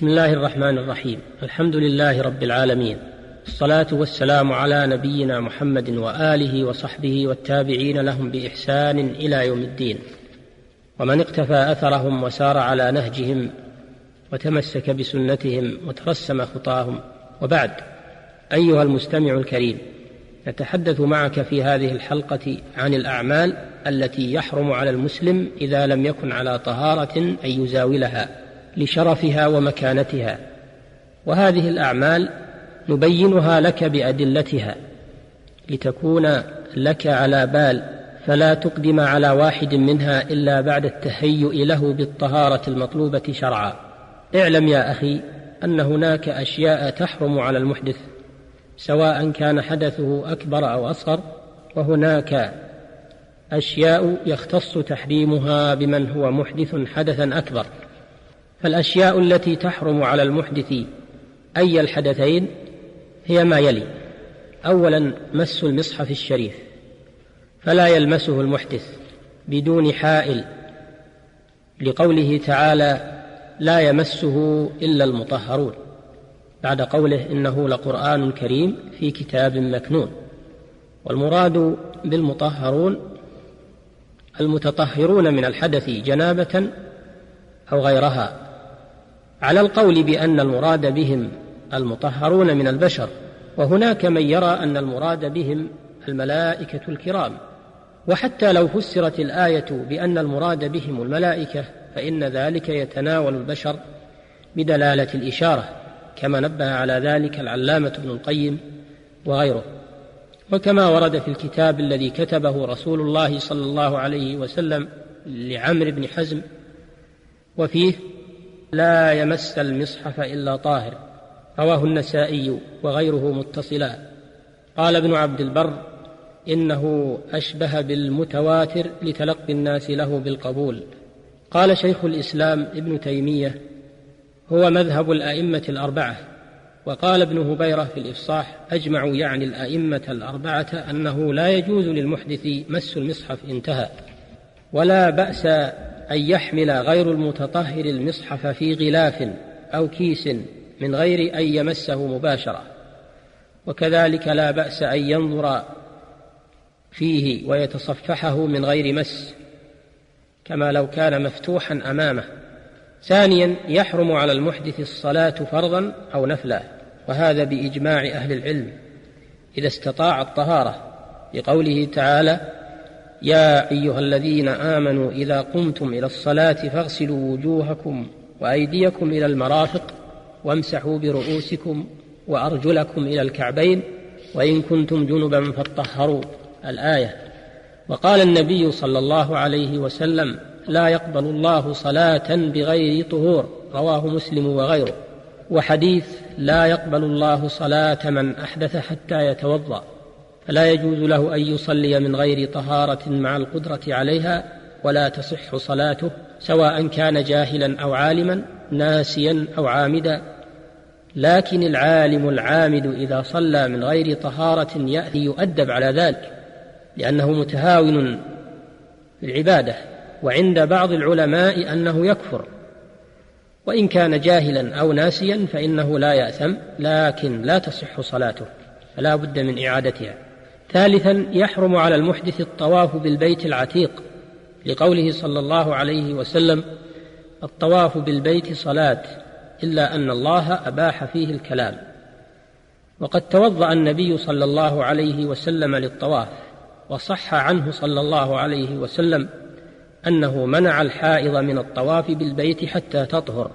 بسم الله الرحمن الرحيم. الحمد لله رب العالمين. الصلاة والسلام على نبينا محمد وآله وصحبه والتابعين لهم بإحسان إلى يوم الدين. ومن اقتفى أثرهم وسار على نهجهم وتمسك بسنتهم وترسم خطاهم. وبعد أيها المستمع الكريم نتحدث معك في هذه الحلقة عن الأعمال التي يحرم على المسلم إذا لم يكن على طهارة أن يزاولها. لشرفها ومكانتها. وهذه الأعمال نبينها لك بأدلتها لتكون لك على بال فلا تقدم على واحد منها إلا بعد التهيؤ له بالطهارة المطلوبة شرعا. اعلم يا أخي أن هناك أشياء تحرم على المحدث سواء كان حدثه أكبر أو أصغر وهناك أشياء يختص تحريمها بمن هو محدث حدثا أكبر. فالأشياء التي تحرم على المحدث أي الحدثين هي ما يلي. اولا مس المصحف الشريف فلا يلمسه المحدث بدون حائل لقوله تعالى لا يمسه إلا المطهرون بعد قوله إنه لقرآن كريم في كتاب مكنون والمراد بالمطهرون المتطهرون من الحدث جنابة أو غيرها. على القول بأن المراد بهم المطهرون من البشر وهناك من يرى أن المراد بهم الملائكة الكرام. وحتى لو فسرت الآية بأن المراد بهم الملائكة فإن ذلك يتناول البشر بدلالة الإشارة كما نبه على ذلك العلامة ابن القيم وغيره. وكما ورد في الكتاب الذي كتبه رسول الله صلى الله عليه وسلم لعمرو بن حزم وفيه لا يمس المصحف إلا طاهر رواه النسائي وغيره متصلا قال ابن عبد البر إنه أشبه بالمتواتر لتلقي الناس له بالقبول. قال شيخ الإسلام ابن تيمية هو مذهب الأئمة الأربعة. وقال ابن هبيرة في الإفصاح اجمعوا يعني الأئمة الأربعة أنه لا يجوز للمحدث مس المصحف إنتهى. ولا بأس أن يحمل غير المتطهر المصحف في غلاف أو كيس من غير أن يمسه مباشرة. وكذلك لا بأس أن ينظر فيه ويتصفحه من غير مس كما لو كان مفتوحا أمامه. ثانيا يحرم على المحدث الصلاة فرضا أو نفلا وهذا بإجماع أهل العلم إذا استطاع الطهارة. لقوله تعالى يا أيها الذين آمنوا إذا قمتم إلى الصلاة فاغسلوا وجوهكم وأيديكم إلى المرافق وامسحوا برؤوسكم وأرجلكم إلى الكعبين وإن كنتم جنبا فاطهروا. الآية وقال النبي صلى الله عليه وسلم لا يقبل الله صلاة بغير طهور رواه مسلم وغيره. وحديث لا يقبل الله صلاة من أحدث حتى يتوضأ. فلا يجوز له أن يصلي من غير طهارة مع القدرة عليها ولا تصح صلاته سواء كان جاهلا أو عالما ناسيا أو عامدا. لكن العالم العامد إذا صلى من غير طهارة يأتي يؤدب على ذلك لأنه متهاون في العبادة وعند بعض العلماء أنه يكفر. وإن كان جاهلا أو ناسيا فإنه لا يأثم لكن لا تصح صلاته فلا بد من إعادتها. ثالثا يحرم على المحدث الطواف بالبيت العتيق لقوله صلى الله عليه وسلم الطواف بالبيت صلاة إلا أن الله أباح فيه الكلام. وقد توضأ النبي صلى الله عليه وسلم للطواف وصح عنه صلى الله عليه وسلم أنه منع الحائض من الطواف بالبيت حتى تطهر.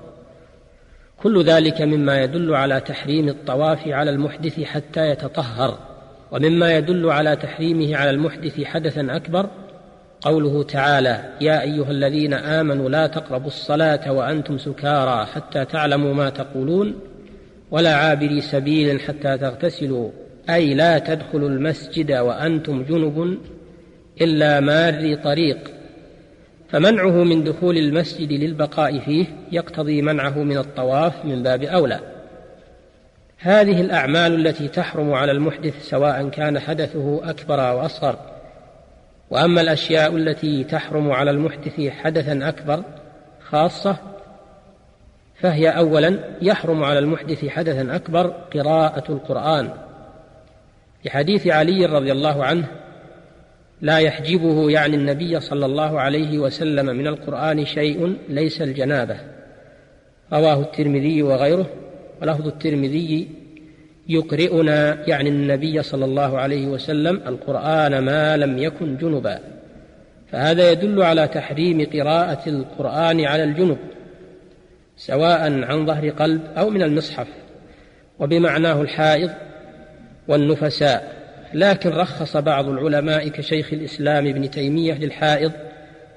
كل ذلك مما يدل على تحريم الطواف على المحدث حتى يتطهر. ومما يدل على تحريمه على المحدث حدثا أكبر قوله تعالى يا أيها الذين آمنوا لا تقربوا الصلاة وأنتم سكارى حتى تعلموا ما تقولون ولا عابري سبيل حتى تغتسلوا أي لا تدخلوا المسجد وأنتم جنب إلا ماري طريق. فمنعه من دخول المسجد للبقاء فيه يقتضي منعه من الطواف من باب أولى. هذه الأعمال التي تحرم على المحدث سواء كان حدثه أكبر أو أصغر وأما الأشياء التي تحرم على المحدث حدثا أكبر خاصة فهي اولا يحرم على المحدث حدثا أكبر قراءة القرآن. لحديث علي رضي الله عنه لا يحجبه يعني النبي صلى الله عليه وسلم من القرآن شيء ليس الجنابة. رواه الترمذي وغيره. ولفظ الترمذي يقرئنا يعني النبي صلى الله عليه وسلم القرآن ما لم يكن جنبا. فهذا يدل على تحريم قراءة القرآن على الجنب سواء عن ظهر قلب أو من المصحف. وبمعناه الحائض والنفساء. لكن رخص بعض العلماء كشيخ الإسلام ابن تيمية للحائض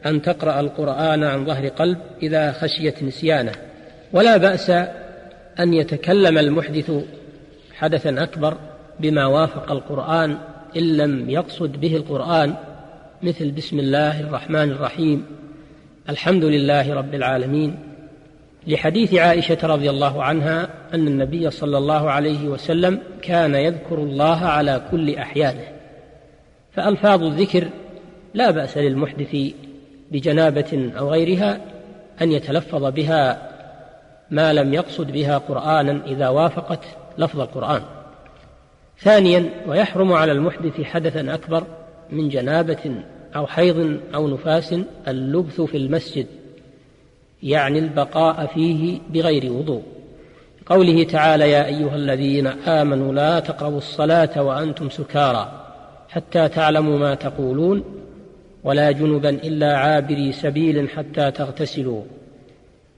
أن تقرأ القرآن عن ظهر قلب إذا خشيت نسيانه. ولا بأس أن يتكلم المحدث حدثا أكبر بما وافق القرآن إن لم يقصد به القرآن مثل بسم الله الرحمن الرحيم الحمد لله رب العالمين. لحديث عائشة رضي الله عنها أن النبي صلى الله عليه وسلم كان يذكر الله على كل أحيانه. فألفاظ الذكر لا بأس للمحدث بجنابة أو غيرها أن يتلفظ بها ما لم يقصد بها قرآنا إذا وافقت لفظ القرآن. ثانيا ويحرم على المحدث حدثا أكبر من جنابة أو حيض أو نفاس اللبث في المسجد يعني البقاء فيه بغير وضوء. قوله تعالى يا أيها الذين آمنوا لا تقربوا الصلاة وأنتم سكارى حتى تعلموا ما تقولون ولا جنبا إلا عابري سبيل حتى تغتسلوا.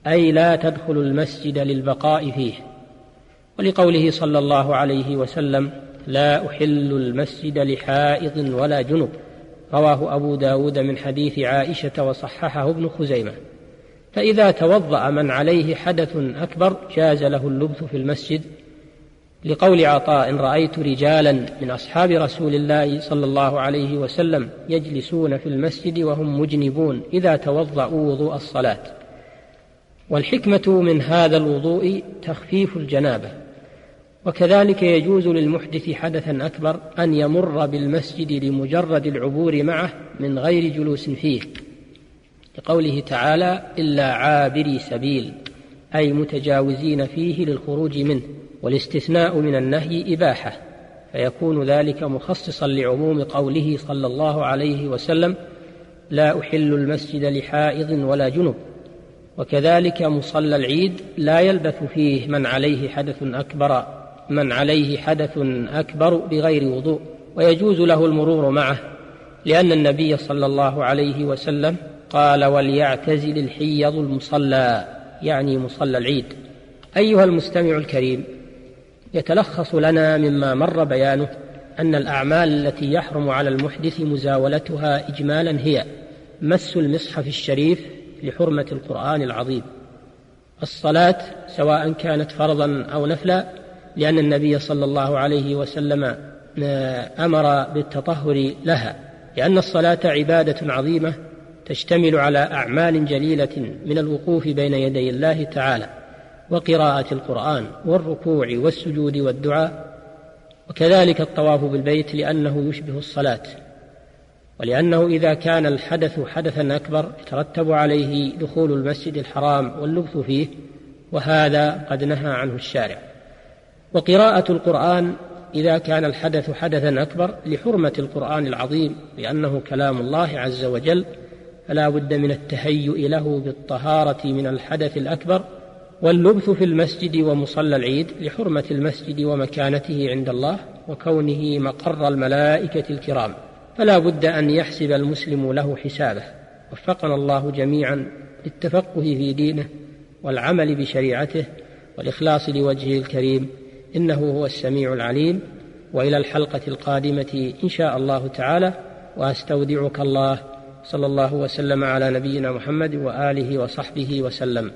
أي لا تدخلوا المسجد للبقاء فيه. ولقوله صلى الله عليه وسلم لا أحل المسجد لحائض ولا جنب. رواه أبو داود من حديث عائشة وصححه ابن خزيمة. فإذا توضأ من عليه حدث أكبر جاز له اللبث في المسجد. لقول عطاء رأيت رجالا من أصحاب رسول الله صلى الله عليه وسلم يجلسون في المسجد وهم مجنبون إذا توضأوا وضوء الصلاة. والحكمة من هذا الوضوء تخفيف الجنابة. وكذلك يجوز للمحدث حدثا أكبر أن يمر بالمسجد لمجرد العبور معه من غير جلوس فيه لقوله تعالى إلا عابري سبيل أي متجاوزين فيه للخروج منه والاستثناء من النهي إباحة. فيكون ذلك مخصصا لعموم قوله صلى الله عليه وسلم لا أحل المسجد لحائض ولا جنب. وكذلك مصلى العيد لا يلبث فيه من عليه حدث أكبر من عليه حدث أكبر بغير وضوء ويجوز له المرور معه لأن النبي صلى الله عليه وسلم قال وليعتزل الحيض المصلى يعني مصلى العيد. أيها المستمع الكريم يتلخص لنا مما مر بيانه أن الأعمال التي يحرم على المحدث مزاولتها اجمالا هي مس المصحف الشريف لحرمة القرآن العظيم. الصلاة سواء كانت فرضا أو نفلا لأن النبي صلى الله عليه وسلم أمر بالتطهر لها. لأن الصلاة عبادة عظيمة تشتمل على أعمال جليلة من الوقوف بين يدي الله تعالى وقراءة القرآن والركوع والسجود والدعاء. وكذلك الطواف بالبيت لأنه يشبه الصلاة. ولأنه إذا كان الحدث حدثا أكبر يترتب عليه دخول المسجد الحرام واللبث فيه وهذا قد نهى عنه الشارع. وقراءة القرآن إذا كان الحدث حدثا أكبر لحرمة القرآن العظيم لأنه كلام الله عز وجل فلا بد من التهيؤ له بالطهارة من الحدث الأكبر واللبث في المسجد ومصلى العيد لحرمة المسجد ومكانته عند الله وكونه مقر الملائكة الكرام. فلا بد أن يحسب المسلم له حسابه. وفقنا الله جميعا للتفقه في دينه والعمل بشريعته والإخلاص لوجهه الكريم. إنه هو السميع العليم. وإلى الحلقة القادمة إن شاء الله تعالى. وأستودعك الله. صلى الله وسلم على نبينا محمد وآله وصحبه وسلم.